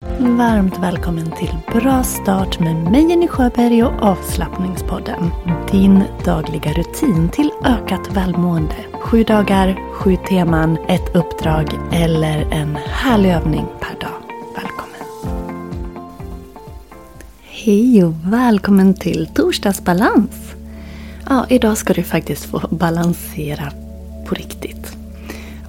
Varmt välkommen till Bra start med mig Jenny Sjöberg och avslappningspodden. Din dagliga rutin till ökat välmående. Sju dagar, sju teman, ett uppdrag eller en härlig övning per dag. Välkommen! Hej och välkommen till Torsdagsbalans! Ja, idag ska du faktiskt få balansera på riktigt.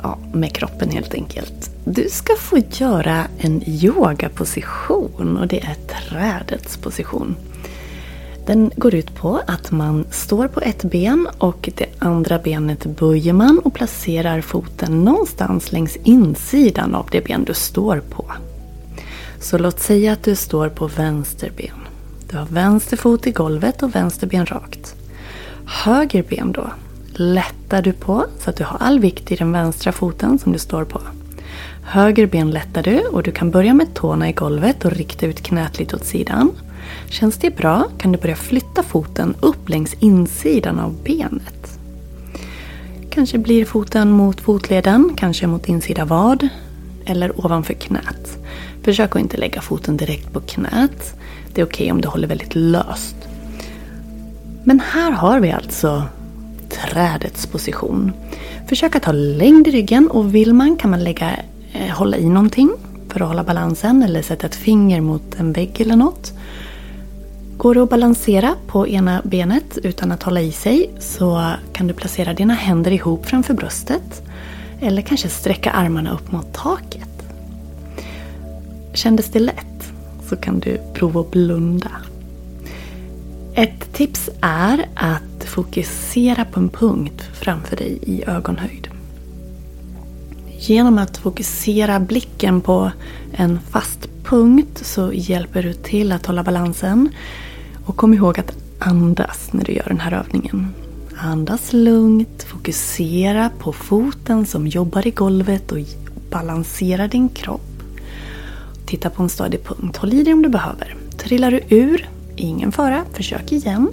Ja, med kroppen helt enkelt. Du ska få göra en yogaposition och det är trädets position. Den går ut på att man står på ett ben och det andra benet böjer man och placerar foten någonstans längs insidan av det ben du står på. Så låt säga att du står på vänster ben. Du har vänster fot i golvet och vänster ben rakt. Höger ben då lättar du på så att du har all vikt i den vänstra foten som du står på. Höger ben lättar du och du kan börja med tårna i golvet och rikta ut knät lite åt sidan. Känns det bra kan du börja flytta foten upp längs insidan av benet. Kanske blir foten mot fotleden, kanske mot insida vad eller ovanför knät. Försök att inte lägga foten direkt på knät. Det är okej okay om du håller väldigt löst. Men här har vi alltså trädets position. Försök att ha längd i ryggen och vill man kan man lägga, Eh, hålla i någonting för att hålla balansen eller sätta ett finger mot en vägg eller något. Går det att balansera på ena benet utan att hålla i sig så kan du placera dina händer ihop framför bröstet eller kanske sträcka armarna upp mot taket. Kändes det lätt så kan du prova att blunda. Ett tips är att fokusera på en punkt framför dig i ögonhöjd. Genom att fokusera blicken på en fast punkt så hjälper du till att hålla balansen. Och kom ihåg att andas när du gör den här övningen. Andas lugnt, fokusera på foten som jobbar i golvet och balansera din kropp. Titta på en stadig punkt. Håll i dig om du behöver. Trillar du ur ingen fara, försök igen.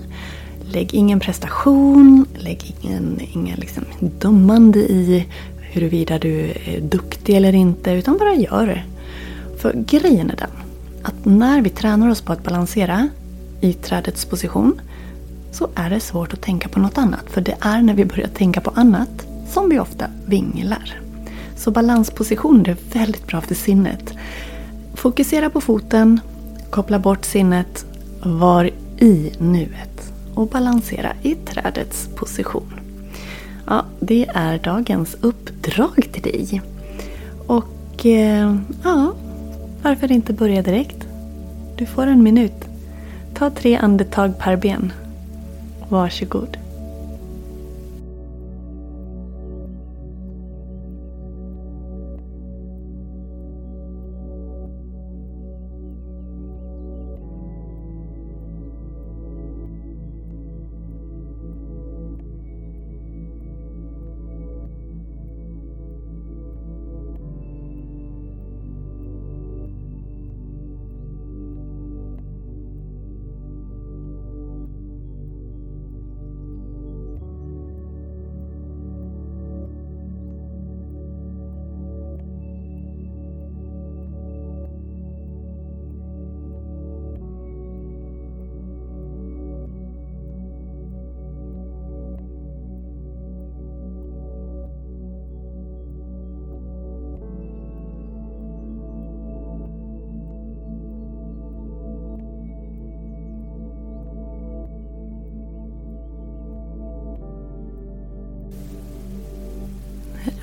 Lägg ingen prestation, lägg ingen, ingen liksom dömande i huruvida du är duktig eller inte, utan bara gör det. För grejen är den, att när vi tränar oss på att balansera i trädets position så är det svårt att tänka på något annat. För det är när vi börjar tänka på annat som vi ofta vinglar. Så balansposition är väldigt bra för sinnet. Fokusera på foten, koppla bort sinnet var i nuet och balansera i trädets position. Ja, det är dagens uppdrag till dig. Och eh, ja, varför inte börja direkt? Du får en minut. Ta tre andetag per ben. Varsågod.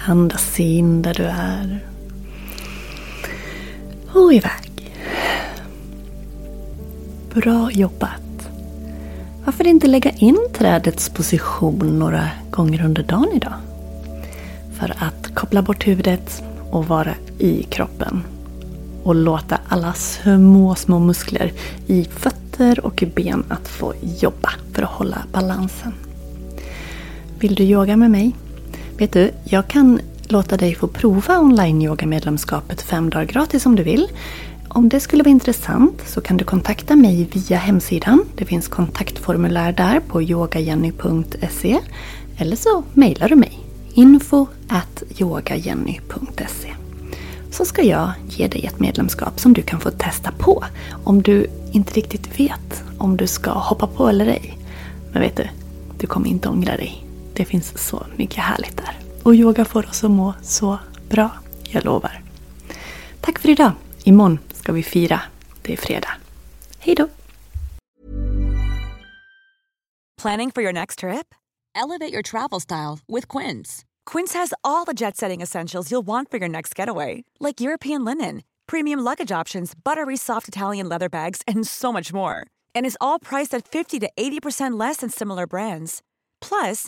Andas in där du är. Och iväg. Bra jobbat. Varför inte lägga in trädets position några gånger under dagen idag? För att koppla bort huvudet och vara i kroppen. Och låta alla små, små muskler i fötter och ben att få jobba för att hålla balansen. Vill du yoga med mig? Vet du, jag kan låta dig få prova online-yoga-medlemskapet fem dagar gratis om du vill. Om det skulle vara intressant så kan du kontakta mig via hemsidan. Det finns kontaktformulär där på yogajenny.se eller så mejlar du mig info at yogajenny.se så ska jag ge dig ett medlemskap som du kan få testa på om du inte riktigt vet om du ska hoppa på eller ej. Men vet du, du kommer inte ångra dig. Det finns så mycket härligt där. Och yoga får oss att må så bra, jag lovar. Tack för idag. Imorgon ska vi fira. Det är fredag. Hej då! Planning for your next trip? Elevate your travel style with Quince. Quince has all the jet setting essentials you'll want for your next getaway, like European linen, premium luggage options, buttery soft Italian leather bags, and so much more. And is all priced at 50 to 80% less than similar brands. Plus,